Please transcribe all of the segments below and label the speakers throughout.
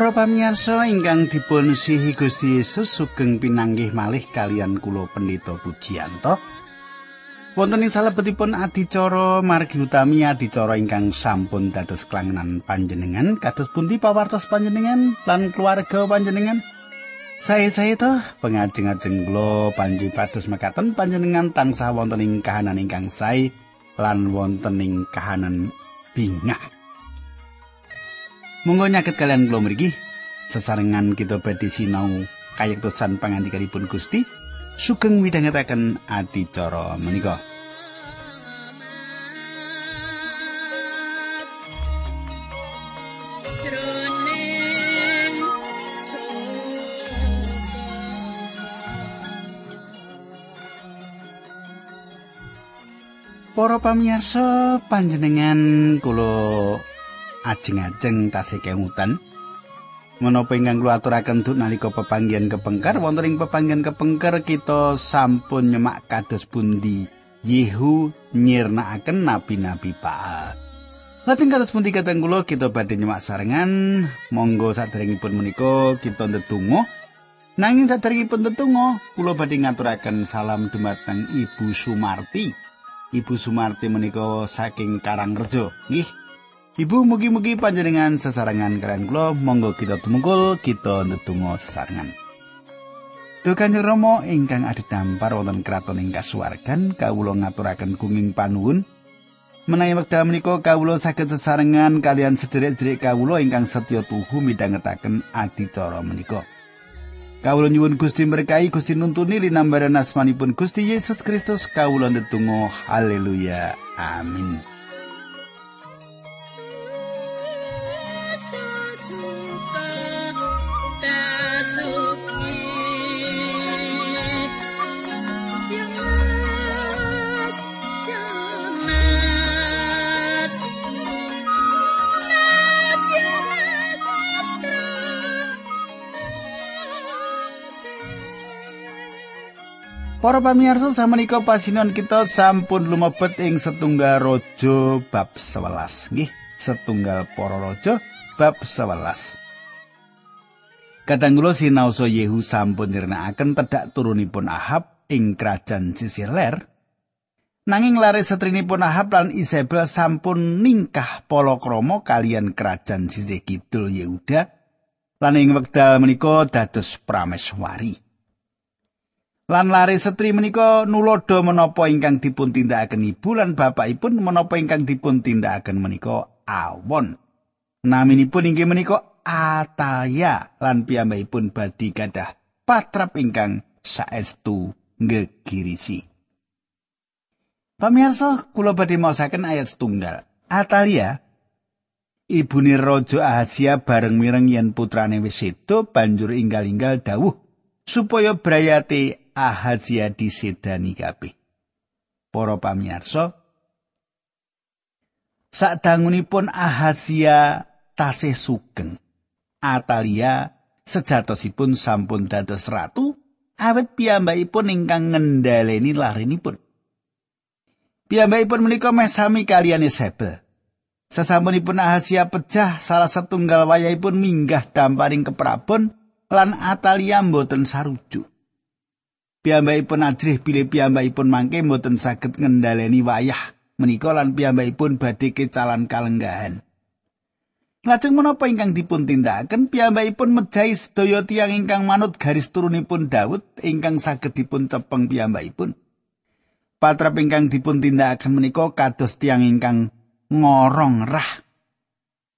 Speaker 1: Para pamirsa ingkang dipun sihi Gusti Yesus sugeng pinanggih malih kalian kula pendeta Pujiyanto. Wonten ing salebetipun adicara margi utami adicara ingkang sampun dados klangenan panjenengan kados pundi pawartos panjenengan lan keluarga panjenengan. Saya-saya toh pengajeng-ajeng kula panji pados mekaten panjenengan tansah wonten ing kahanan ingkang sae lan wonten ing kahanan bingah. Monggo nyaket kalian kula mriki sesarengan kita badhe sinau kayektosan pangandikanipun Gusti sugeng midhangetaken adicara menika. Para pamirsa panjenengan kula ajeng-ajeng tasih kemutan. Menapa ingkang kula aturaken duk nalika pepanggihan kepengker wonten ing pepanggihan kepengker kita sampun nyemak kados pundi Yehu nyirnakaken nabi-nabi Baal. Lajeng kados pundi kateng kula kita badhe nyemak sarengan monggo saderengipun menika kita ndedonga Nanging saderengipun tetunggo, kula badhe ngaturaken salam dumateng Ibu Sumarti. Ibu Sumarti menika saking Karangrejo. Nggih, Ibu mugi-mugi panjenengan sesarengan keren kula monggo kita tumungkul kita ndedonga sesarengan. Duh Kanjeng Rama ingkang adhedhampar wonten kraton ing kasuwargan kawula ngaturaken gunging panuwun menawi wekdal menika kawula saged sesarengan kalian sederek-sederek kawula ingkang setya tuhu midhangetaken adicara menika. Kawula nyuwun Gusti berkahi Gusti nuntuni linambaran asmanipun Gusti Yesus Kristus kawula ndedonga haleluya amin. Para pamirsa samenika pasinon kita sampun lumebet ing setunggal raja bab 11 nggih setunggal para raja bab 11 Kadangkula sinaosa Yehu sampun nirnakaken tedhak turunipun Ahab ing kerajaan sisih ler. Nanging lare setrinipun Ahab lan Isabel sampun ningkah palakrama kalian kerajaan sisih kidul Yehuda lan ing wekdal menika dados prameswari. Lan lare setri menika nulodo menapa ingkang dipun tindakaken ibu lan bapakipun menapa ingkang dipun tindakaken menika awon. Naminipun inggih menika Ataya lan piyambakipun badhe gadah patrap ingkang saestu ngegirisi. Pamirsa, kula badhe maosaken ayat setunggal. Atalia ibune raja Ahasia bareng mireng yen putrane wis sedo banjur inggal-inggal dawuh supaya brayate Ahazia disedani kabeh. Para pamirsa, sadangunipun Ahazia tasih sugeng. Atalia sejatosipun sampun dados ratu awet piyambakipun ingkang ngendhaleni larinipun. Piyambakipun menika mesami kalian Isabel. Sesampunipun Ahazia pecah salah setunggal wayahipun minggah damparing keprabon lan Atalia mboten sarujuk. Piyambakipun ajrih bilih piyambakipun mangke mboten saged ngendhaleni wayah menika lan piyambakipun badhe kecalan kalenggahan. Lajeng menapa ingkang dipun tindakaken piyambakipun mejahi sedaya tiyang ingkang manut garis turunipun Daud ingkang saged dipun cepeng piyambakipun. Patrap ingkang dipun tindakaken menika kados tiyang ingkang ngorong rah.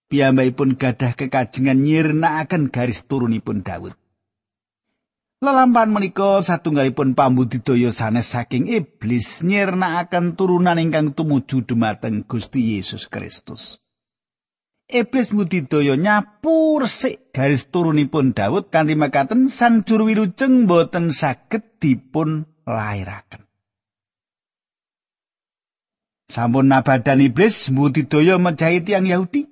Speaker 1: Piyambakipun gadah kekajengan nyirnakaken garis turunipun Daud. Lelampahan menika satunggalipun pambudidaya sanes saking iblis nyirnakaken turunan ingkang tumuju dumateng Gusti Yesus Kristus. Iblis mudidaya nyapu resik garis turunipun Daud kanthi makaten sang juru wilujeng boten saged dipun lairaken. Sampun nabadan iblis mudidaya mejahi tiang Yahudi.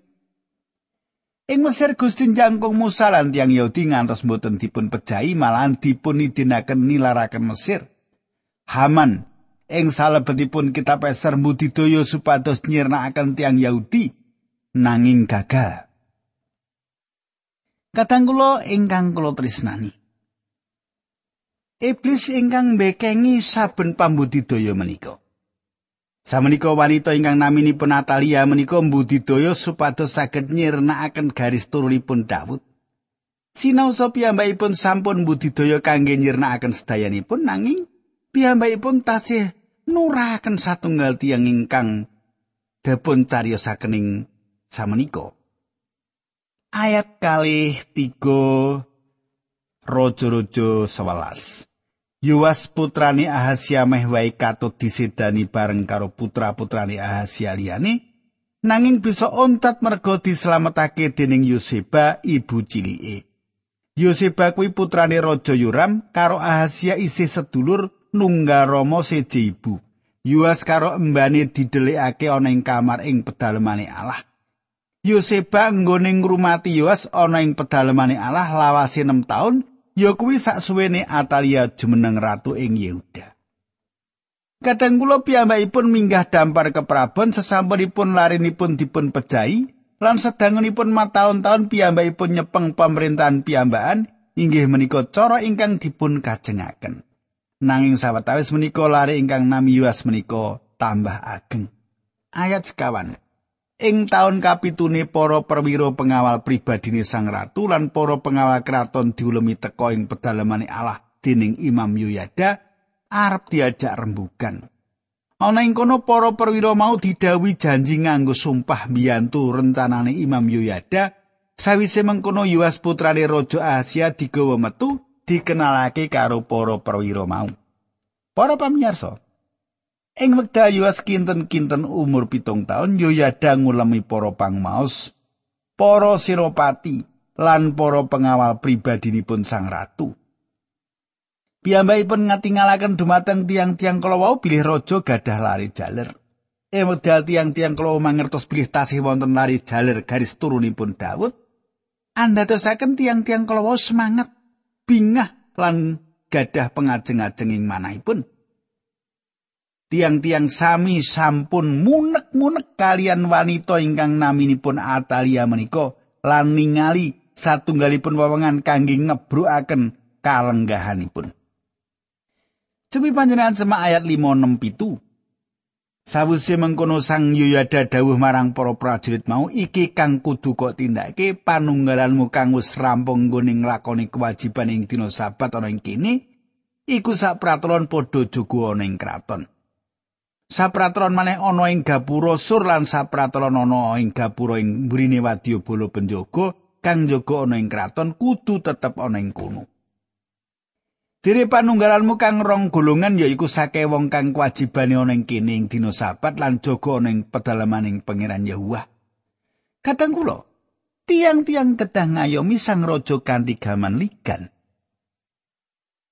Speaker 1: Ing Mesir Gusti jangkung Musa lan tiyang Yahudi ngantos mboten dipun pejahi malahan dipun idinaken nilaraken Mesir. Haman ing salebetipun kitab Esar mudidaya supados nyirnakaken tiang Yahudi nanging gagal. Kadang kula ingkang kula tresnani. Iblis ingkang bekengi saben pambudidaya menika. Samenika wanita ingkang naminipun Natalia menika mbudidaya supados saged nyirnakaken garis turunipun Daud. Sinau piyambakipun sampun mbudidaya kangge nyirnakaken sedayanipun nanging piyambakipun tasih nuraken satunggal tiyang ingkang dipun cariyosaken ing samenika. Ayat kalih 3 Rojo-rojo 11. Yuwas putrane Ahasia meh wae katut disedani bareng karo putra-putrane Ahasia liyane nanging bisa ontat mergo dislametake dening Yoseba ibu cilike. Yoseba kuwi putrane Raja Yoram karo Ahasia isih sedulur nunggal rama siji ibu. Yuwas karo embane didelikake ana ing kamar ing pedalemane Allah. Yoseba nggone ngrumati Yuwas ana ing pedalemane Allah lawase 6 taun ya kuwi saksuwene Atalia jumeneng ratu ing Yehuda. Kadang kula piyambakipun minggah dampar ke Prabon sesampunipun larinipun dipun pejahi lan sedangunipun mataun-taun piyambakipun nyepeng pemerintahan piyambakan inggih menika cara ingkang dipun kajengaken. nanging sawetawis menika lari ingkang nami Yuas menika tambah ageng. Ayat sekawan. Ing taun kapitune para perwira pengawal pribadine Sang Ratu lan para pengawal kraton diulemi teka ing pedalamane Allah dening Imam Yuyada arep diajak rembugan. Ana ing kono para perwira mau didawi janji nganggo sumpah biyantu rencanane Imam Yuyada sawise mengkono Yuas putrane Raja Asia digawa metu dikenalake karo para perwira mau. Para pamirsa, ing wekdal Yuas kinten-kinten umur pitung taun Yoyada ngulemi para pangmaos, para siropati lan para pengawal pribadinipun sang ratu. Piyambakipun ngatingalaken dumateng tiang-tiang kala wau bilih raja gadah lari jaler. Ing wekdal tiang-tiang kala mangertos bilih tasih wonten lari jaler garis turunipun Daud, andhatosaken tiang-tiang kala semangat bingah lan gadah pengajeng-ajeng ing manahipun. Tiang-tiang sami sampun munek-munek kalian wanita ingkang naminipun Atalia menika lan ningali satunggalipun wewengan kangge ngebrukaken kalenggahanipun. Cumi panjenengan semak ayat 567. Sawise mengkono Sang Yoyada dawuh marang para prajurit mau iki kang kudu kok tindake panunggalanmu kang wis rampung nggone nglakoni kewajiban ing dina sabat ana ing kene iku sak praturan padha jogo ana ing kraton. Sapratron maneh ana ing gapura sur lan sapratron ana ing gapura ing mrine wadya bala penjaga kang jaga ana ing kraton kudu tetep ana ing kono. Diri panunggalanmu kang rong golongan yaiku sake wong kang kewajibane ana ing kene ing dina sabat lan jaga ana ing pedalemaning pangeran Yahuwah. Kadang kula, tiang-tiang kedah ngayomi sang raja kanthi gaman ligan.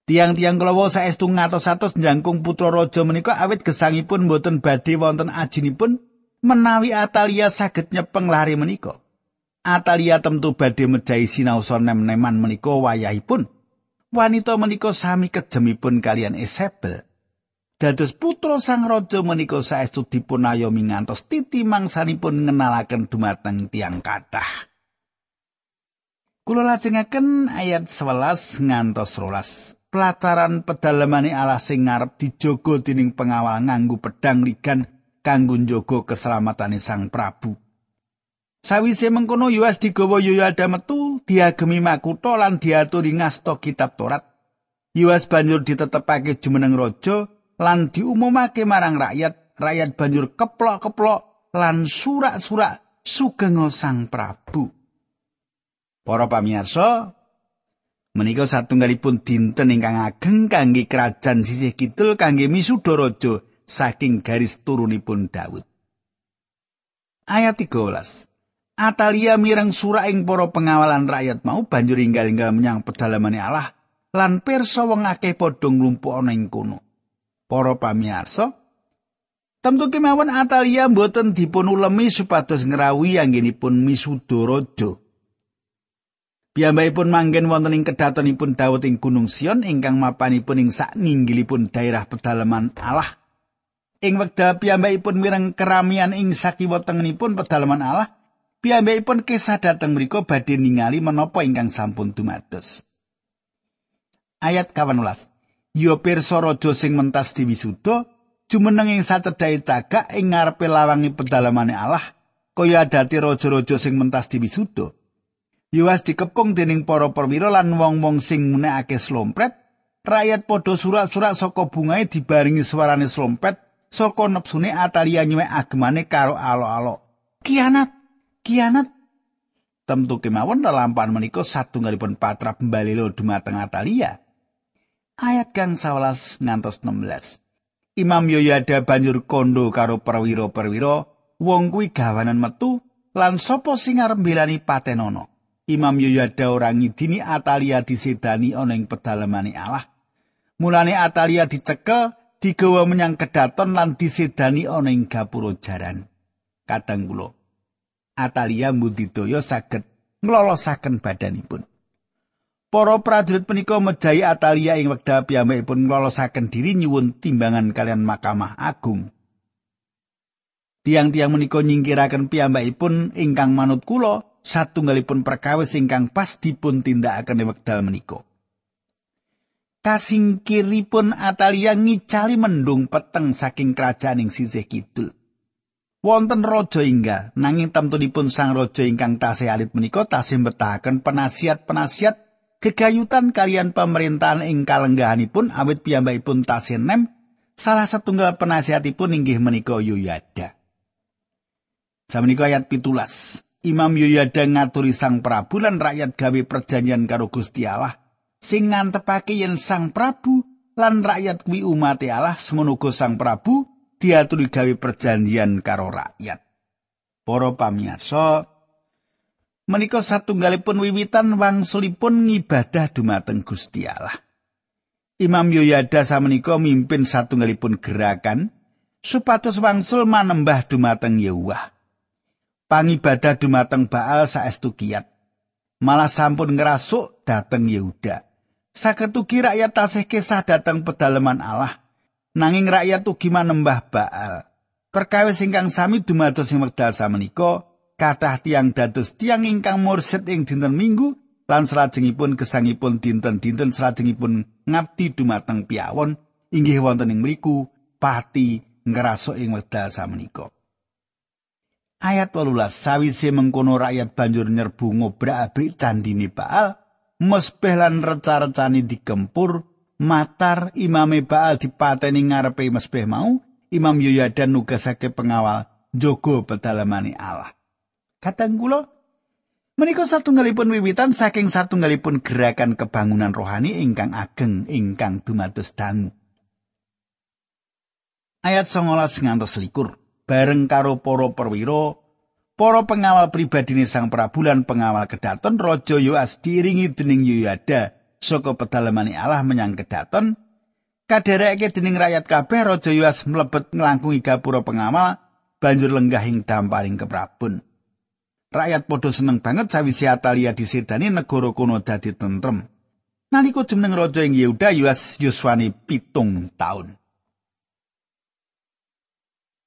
Speaker 1: Tiang-tiang kulawa saestu ngatos-atos njangkung putra raja menika awit gesangipun boten badhe wonten ajinipun menawi Atalia saged nyepeng lari menika. Atalia tentu badhe mejahi sinau nem-neman menika wayahipun. wanita menika sami kejemipun kalian Isabel. Dados putra sang raja menika saestu dipun ayomi ngantos titi mangsanipun ngenalaken dumateng tiang kathah. Kula lajengaken ayat 11 ngantos 12. Pelataran pedalamane Allah sing ngarep dijogo dening pengawal nganggo pedang ligan kanggo njogo keselamatane sang Prabu. Sawise mengkono Yoas digawa Yoyada metu, diagemi makutha lan diaturi ngasta kitab Torat. Yoas banjur ditetepake jumeneng raja lan diumumake marang rakyat. Rakyat banjur keplok-keplok lan surak-surak sugeng sang Prabu. Para pamirsa, menika satunggalipun dinten ingkang ageng kangge kerajaan sisih kidul kangge misuda raja saking garis turunipun Daud. Ayat 13. Atalia mireng surah ing para pengawalan rakyat mau banjur inggal-inggal menyang pedalamane Allah lan pirsa wong akeh padha nglumpuk ana ing kono. Para pamirsa, tentu kemawon Atalia mboten dipun ulemi supados ngrawuhi anggenipun misuda raja. Piyambakipun manggen wonten ing kedatonipun Daud ing Gunung Sion ingkang mapanipun ing sakninggilipun daerah pedalaman Allah. Ing wekdal piyambakipun mireng keramian ing sakiwa tengenipun pedalaman Allah, piyambakipun kisah dhateng mriku badhe ningali menapa ingkang sampun dumados. Ayat 18. Yo pirsa raja sing mentas diwisuda jumeneng ing sacedhae cagak ing ngarepe lawangi pedalamane Allah kaya adati raja-raja sing mentas diwisuda. Yuwas dikepung dening para perwira lan wong-wong sing ngunekake slompret, rakyat padha surat-surat saka bungae dibaringi suarane slompet saka nepsune Atalia nyuwek agemane karo alo-alo. Kianat, kianat. Temtu kemawon lelampahan menika satunggalipun patra mbalilo dumateng Atalia. Ayat kang 11 ngantos 16. Imam Yoyada banjur kondo karo perwira-perwira, wong kuwi gawanan metu lan sapa sing arep mbelani patenono. Imam Yoyada ora ngidini Atalia disedani ana ing pedalamane Allah. Mulane Atalia dicekel, digawa menyang kedaton lan disedani ana ing gapura jaran. Kadang kula Atalia mbudidaya saged nglolosaken badanipun. Para prajurit punika mejahi Atalia ing wekdal piyambakipun nglolosaken diri nyuwun timbangan kalian Mahkamah Agung. Tiang-tiang menika nyingkiraken piyambakipun ingkang manut kula satunggalipun perkawis ingkang pas dipun tindakaken wekdal menika. Kasingkiripun Atalia ngicali mendung peteng saking kerajaan ing sisih kidul. Wonten raja inggal, nanging temtunipun sang raja ingkang tasih alit menika tasih mbetahaken penasihat-penasihat gegayutan kalian pemerintahan ing kalenggahanipun awit piyambakipun tasih nem salah setunggal penasihatipun inggih menika Yoyada. Samenika ayat pitulas. Imam Yoyada ngaturi Sang Prabu lan rakyat gawe perjanjian karo Gusti Allah sing ngantepake yen Sang Prabu lan rakyat kuwi umat Allah semono Sang Prabu diaturi gawe perjanjian karo rakyat. Para pamirsa, menika satunggalipun wiwitan wangsulipun ngibadah dumateng Gusti Allah. Imam Yoyada samenika mimpin satunggalipun gerakan supados wangsul manembah dumateng Yehuwah. Pangibadah dumateng Baal saestu kiat. Malah sampun ngerasuk dateng Yehuda. Saketugi rakyat tasih kisah dateng pedalaman Allah. Nanging rakyat ugi manembah Baal. Perkawis ingkang sami dumados ing wekdal samenika, kathah tiang dados tiang ingkang mursid ing dinten Minggu lan salajengipun gesangipun dinten-dinten salajengipun ngabdi dumateng piyawon inggih wonten ing mriku pati ngerasuk ing wekdal samenika. Ayat 18 sawise mengkono rakyat banjur nyerbu ngobrak-abrik candine Baal, mesbeh lan reca-recane digempur, matar imame Baal dipateni ngarepe mesbeh mau, Imam Yoyada nugasake pengawal jogo pedalamane Allah. Katang kula menika satunggalipun wiwitan saking satunggalipun gerakan kebangunan rohani ingkang ageng ingkang dumados dangu. Ayat 19 ngantos likur. Bareng karo para perwira para pengawal pribadine Sang Prabu lan pengawal kedaton Raja Yoas diringi dening Yoyada saka pedalamane Allah menyang kedaton. Kadereke dening rakyat kabeh Raja Yoas mlebet nglangkungi gapura pengawal banjur lenggah ing damparing keprabun. Rakyat padha seneng banget sawise Atalia disedani negara kono dadi tentrem. Nalika jeneng raja ing Yehuda Yoas yuswane pitung taun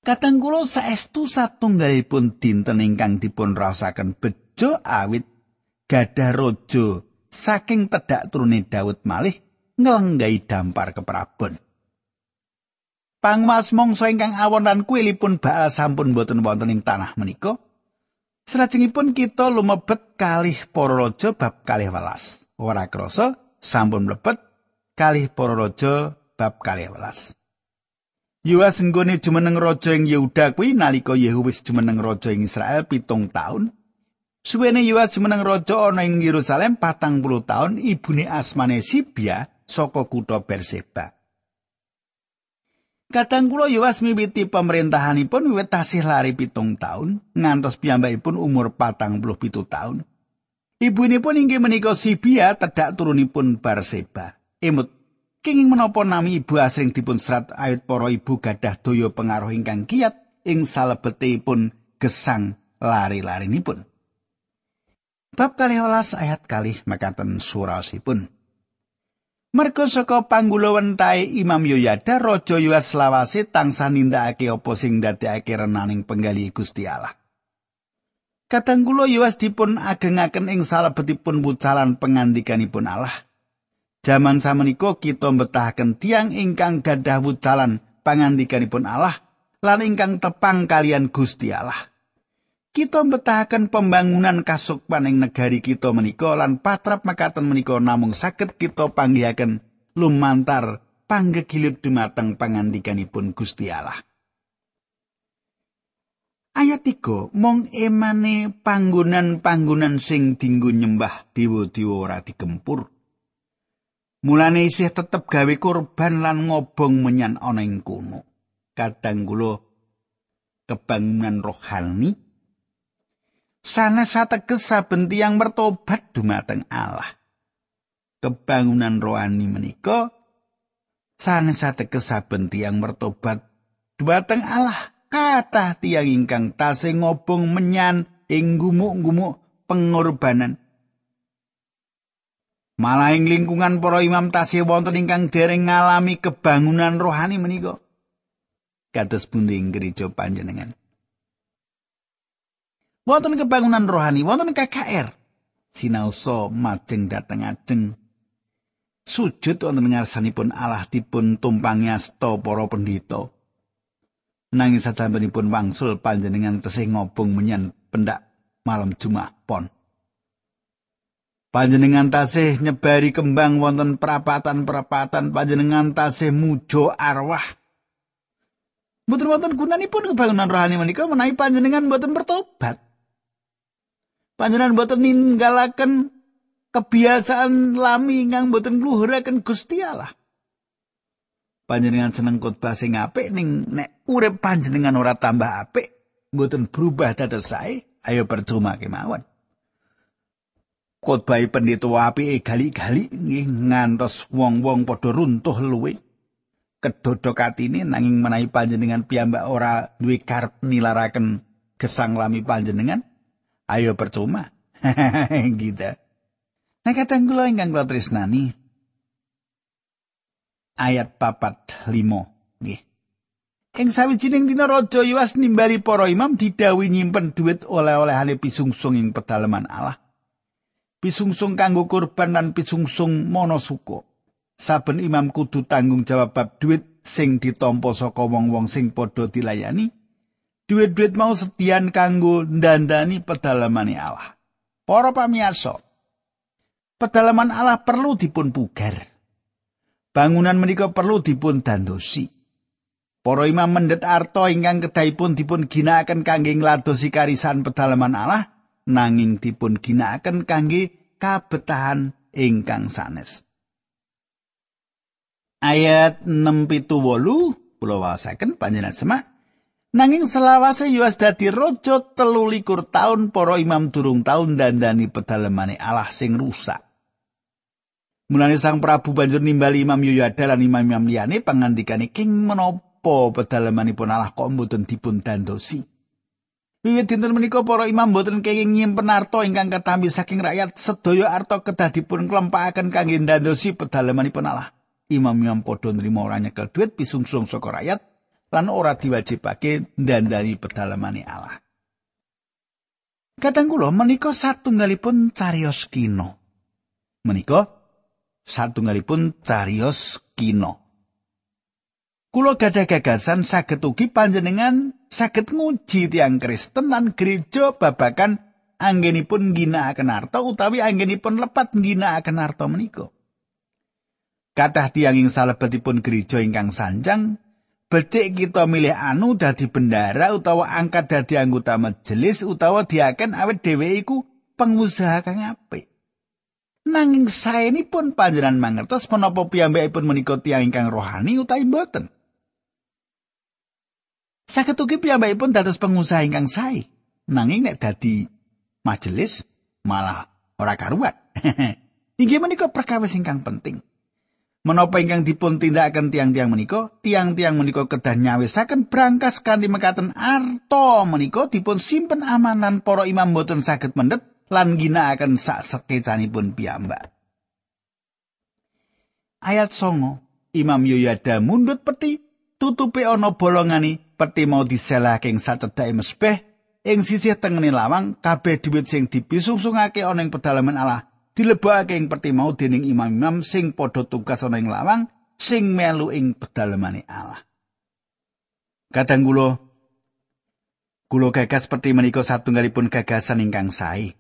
Speaker 1: Katang kula saestu satunggalipun dinten ingkang dipun rasaken bejo awit gadah raja saking tedak turune Daud malih ngelenggai dampar keprabon. Pangmas mongso ingkang awon lan kuilipun Baal sampun boten wonten ing tanah menika. Salajengipun kita lumebet kalih para raja bab kalih welas. Ora krasa sampun mlebet kalih para raja bab kalih welas. Yoas nggone jumeneng raja ing Yehuda kuwi nalika Yehu wis jumeneng raja ing Israel pitung taun. Suwene Yoas jumeneng raja ana ing Yerusalem patang puluh taun ibune asmane Sibia saka kutha Berseba. Kadang kula Yoas miwiti pemerintahanipun wiwit tasih lari pitung taun ngantos piyambakipun umur patang puluh pitu taun. Ibunipun inggih menika Sibia tedak turunipun Berseba. Emut Kenging menapa nami ibu asring dipun serat ayat para ibu gadah daya pengaruh ingkang kiat ing salebetipun gesang lari-larinipun. Bab kali ayat kali makaten surasipun. Mergo saka panggula wentahe Imam Yoyada Raja Yoas lawase tansah nindakake apa sing ndadekake renaning penggali Gusti Allah. Kadang kula yuwas dipun agengaken ing salebetipun wucalan pengandikanipun Allah. Jaman samenika kita mbetahaken tiang ingkang gadah wucalan pangandikanipun Allah lan ingkang tepang kalian Gusti Allah. Kita mbetahaken pembangunan kasukman ing negari kita menika lan patrap makaten menika namung saged kita panggihaken lumantar panggegilit dumateng pangandikanipun Gusti Allah. Ayat 3 mong emane panggonan-panggonan sing dinggo nyembah dewa-dewa ora digempur. Mulane isih tetep gawe kurban lan ngobong menyan ana ing kono. Kadang kula kebangunan rohani sanes sateges saben tiyang mertobat dumateng Allah. Kebangunan rohani menika sanes sateges saben tiyang mertobat dumateng Allah. kathah tiyang ingkang tasih ngobong menyan ing gumuk-gumuk pengorbanan. Malah ing lingkungan para imam tasih wonten ingkang dereng ngalami kebangunan rohani menika. Kados pundi ing gereja panjenengan. Wonten kebangunan rohani, wonten KKR. Sinaosa majeng dateng ajeng sujud wonten ngarsanipun Allah dipun tumpangi asta para pendhita. nanging sasampunipun wangsul panjenengan tesih ngobong menyan pendak malam Jumat pon. Panjenengan tasih nyebari kembang wonten perapatan-perapatan panjenengan tasih mujo arwah. Mboten wonten gunanipun kebangunan rohani menika menawi panjenengan mboten bertobat. Panjenengan mboten ninggalaken kebiasaan lami ingkang mboten ngluhuraken Gusti Allah. panjenengan seneng khotbah sing apik ning nek urip panjenengan ora tambah apik mboten berubah dados sae ayo percuma kemawon khotbah pendeta apike gali-gali nggih ngantos wong-wong padha runtuh luwe kedodok atine nanging menawi panjenengan piyambak ora duwe karep nilaraken gesang lami panjenengan ayo percuma. Gitu Nah kadang kula ingkang kula tresnani ayat papat limo nggih. Ing sawijining dina raja Yoas nimbali para imam didawi nyimpen duit oleh-olehane pisungsung ing pedalaman Allah pisungsung kanggo kurban lan pisungsung monosuko saben imam kudu tanggung jawab bab duit sing ditampa saka wong-wong sing padha dilayani. Duit-duit mau sedian kanggo ndandani pedalamane Allah. Para pamirsa pedalaman Allah perlu dipun pugar Bangunan menika perlu dipun dandosi. Para imam mendet arto ingkang kedahipun dipun ginakaken kangge ngladosi karisan pedalaman Allah nanging dipun ginakaken kangge kabetahan ingkang sanes. Ayat 678 kula wasaken panjenengan semak Nanging selawase Yoas dadi raja telu likur taun para imam durung taun dandani pedalamane Allah sing rusak. Mulane Sang Prabu banjur nimbali Imam Yoyada lan imam-imam liyane pangandikane king menapa pedalamanipun Allah kok mboten dipun dandosi. Wiwit dinten menika para imam mboten kenging nyimpen arta ingkang katampi saking rakyat sedaya arta kedah dipun klempakaken kangge dandosi pedalamanipun Allah. Imam-imam padha nrimo ora nyekel duit pisungsung saka rakyat lan ora diwajibake ndandani pedalamane Allah. Kadang kula menika satunggalipun cariyos kino. Menika satunggalipun carios kino. Kulo gadah gagasan saged ugi panjenengan saged nguji tiang Kristen lan gereja babakan anggenipun ginakaken arta utawi anggenipun lepat ginakaken arta menika. Kathah tiang ing salebetipun gereja ingkang sanjang becik kita milih anu dadi bendara utawa angkat dadi anggota majelis utawa diaken awet dhewe iku pengusaha kang apik. Nanging saenipun panjenengan mangertos menapa piyambakipun menika tiyang ingkang rohani utawi boten. Saged ugi piyambakipun dados pengusaha ingkang sae. Nanging nek dadi majelis malah ora karuan. Inggih menika perkawis ingkang penting. Menapa ingkang dipun tindakaken tiang-tiang menika, tiang-tiang menika kedah nyawisaken brankas kanthi mekaten arto menika dipun simpen amanan para imam boten saged mendet lan ginakaken sak sekecanipun piyambak. Ayat songo, Imam Yoyada mundut peti, tutupi ana bolongani, peti mau diselahke ing sacedhake mesbeh, ing sisih tengene lawang kabeh dhuwit sing dipisungsungake ana ing pedalaman Allah dilebokake ing peti mau dening imam-imam sing padha tugas ana ing lawang sing melu ing pedalamane Allah. Kadang kula kula gagas peti menika satunggalipun gagasan ingkang sae.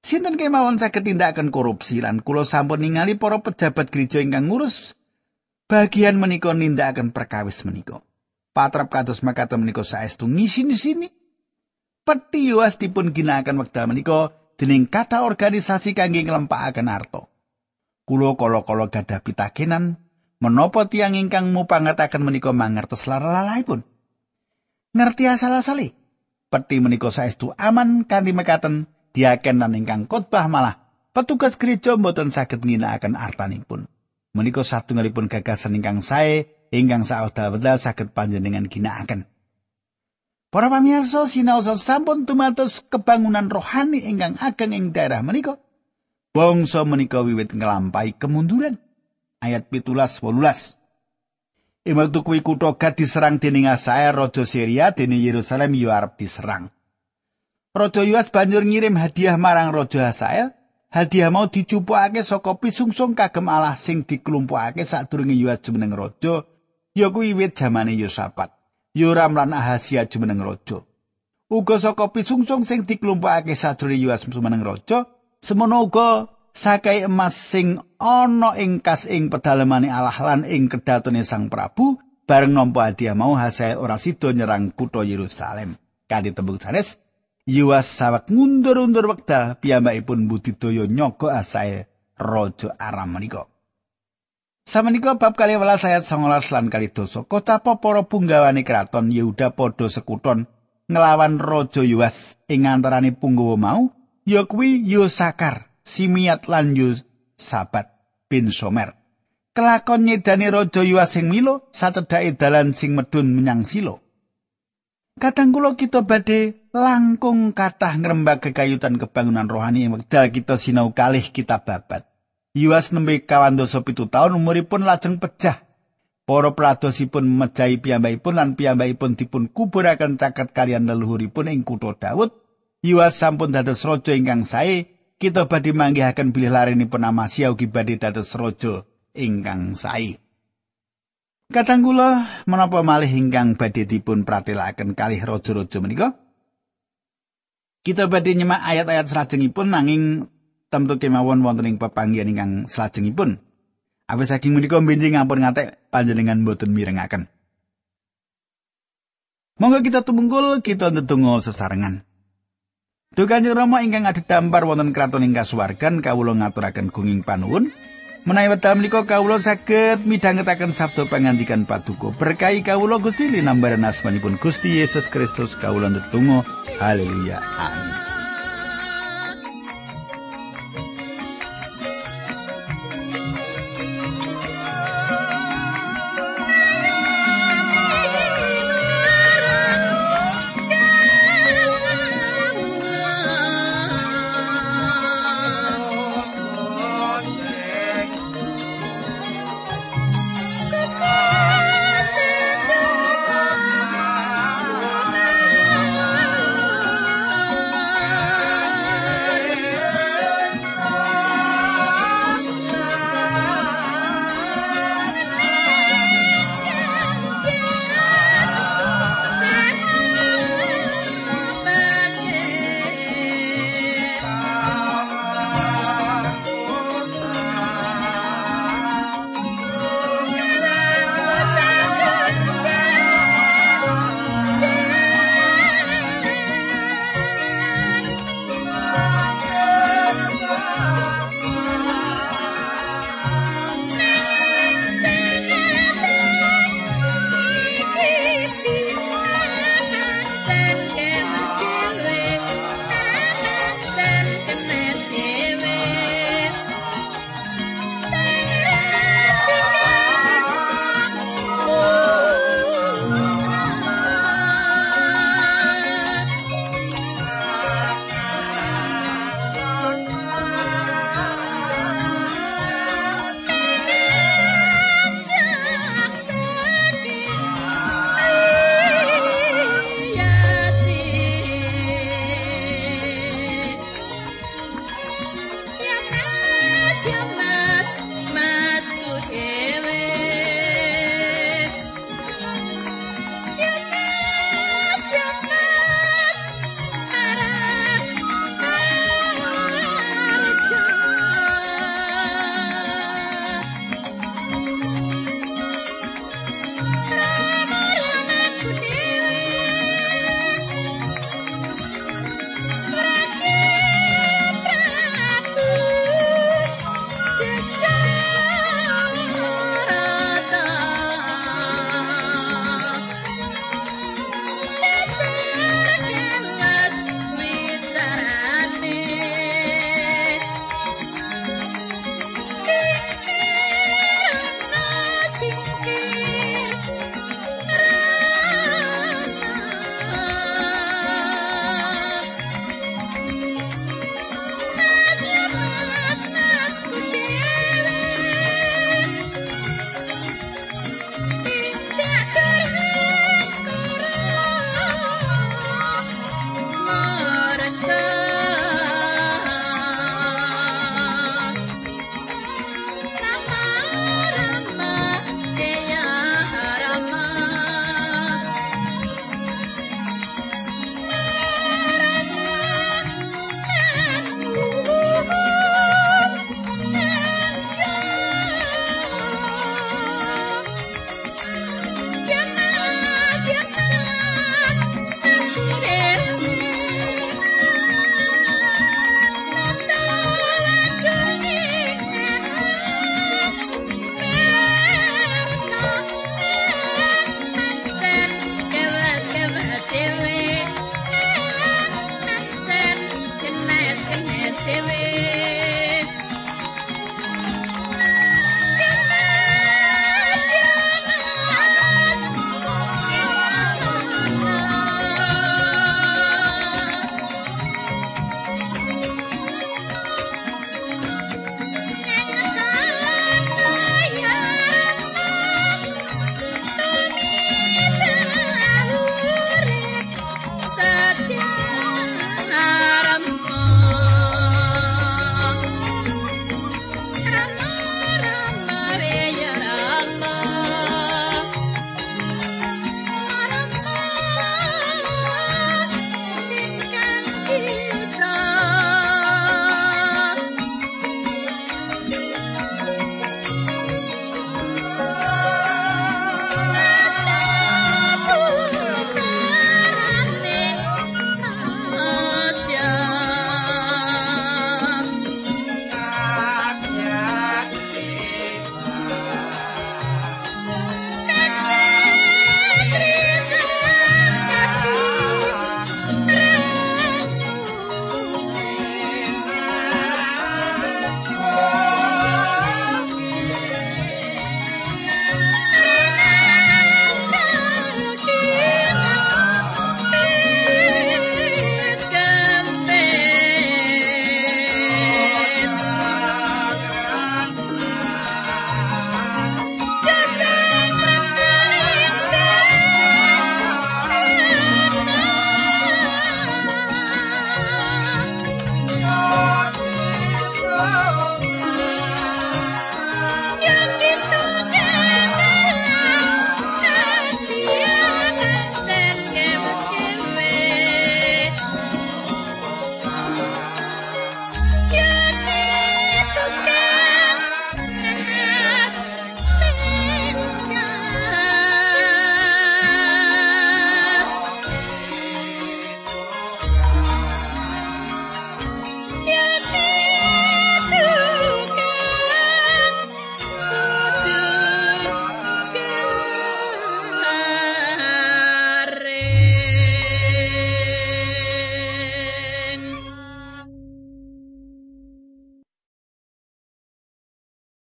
Speaker 1: Sinten kemawon saged tindakaken korupsi lan kula sampun ningali para pejabat gereja ingkang ngurus bagian menika nindakaken perkawis menika. Patrap kados makaten menika saestu ngisi-sini peti yuas dipun ginakaken wekdal menika dening kata organisasi kangge nglempakaken arto. Kulo kala-kala gadah pitakenan menapa tiang ingkang mupangataken menika mangertos lalalaipun. Ngerti asal-asale. Peti menika saestu aman kanthi mekaten diakenan ingkang khotbah malah petugas gereja mboten saged ngginakaken artanipun. Menika satunggalipun gagasan ingkang sae ingkang saodha-wedal saged panjenengan ginakaken. Para pamirsa sinaosa sampun tumatos kebangunan rohani ingkang ageng ing daerah menika. Bangsa menika wiwit nglampahi kemunduran. Ayat pitulas wolulas. Imektu kuwi kutha gad diserang dening Asael raja Syria dene Yerusalem yo arep diserang. Raja Yuas banjur ngirim hadiah marang raja Asael. Hadiah mau dicupukake saka pisungsung kagem Allah sing diklumpukake sadurunge Yuas jumeneng raja ya kuwi wiwit jamane Yosafat. Yoram lan Ahasia jumeneng raja. Uga saka pisungsung sing diklumpukake sadurunge Yuas jumeneng raja, semono uga sakai emas sing ana ing kas ing pedalemane Allah lan ing kedatone Sang Prabu bareng nampa hadiah mau hasil ora sida nyerang kutha Yerusalem. Kanthi tembung sanes, Yuas sawek ngundur-undur wekdal piyambakipun budidaya nyogo asae raja Aram menika. Samenika bab kali welas ayat 19 lan kali dosa. Kocapa para punggawane kraton Yehuda padha sekuton nglawan Raja Yuas ing antarane punggawa mau ya kuwi Yosakar, Simiat lan Sabat bin Somer. Kelakon nyedani Raja Yuas sing milo sacedhake dalan sing medun menyang Silo. Kadang kula kita badhe langkung kathah ngrembak kekayutan kebangunan rohani wekdal kita sinau kalih kitab babat. Yuas nembe kawandosa pitu taun umuripun lajeng pecah. Para pladosipun mejahi piyambakipun lan piyambakipun dipun kuburaken caket kalian leluhuripun ing kutha Daud. Yuas sampun dados raja ingkang sae. Kita badhe manggihaken bilih larenipun Amasya ugi badhe dados raja ingkang sae. Kadang kula menapa malih ingkang badhe dipun pratelakaken kalih raja-raja menika? Kita badhe nyemak ayat-ayat salajengipun nanging tamtu kemawon wonten ing pepanggihan ingkang salajengipun. Awis saking menika benjing ngampun ngatek panjenengan boten mirengaken. Monggo kita tumunggul kita ndedonga sesarengan. Duh Kanjeng Rama ingkang adhedhampar wonten kraton ing kasuwargan kawula ngaturaken gunging panuwun. Menawi wekdal menika kawula saged midhangetaken sabda pangandikan paduka. Berkahi kawula Gusti linambaran asmanipun Gusti Yesus Kristus kawula ndedonga. Haleluya. Amin.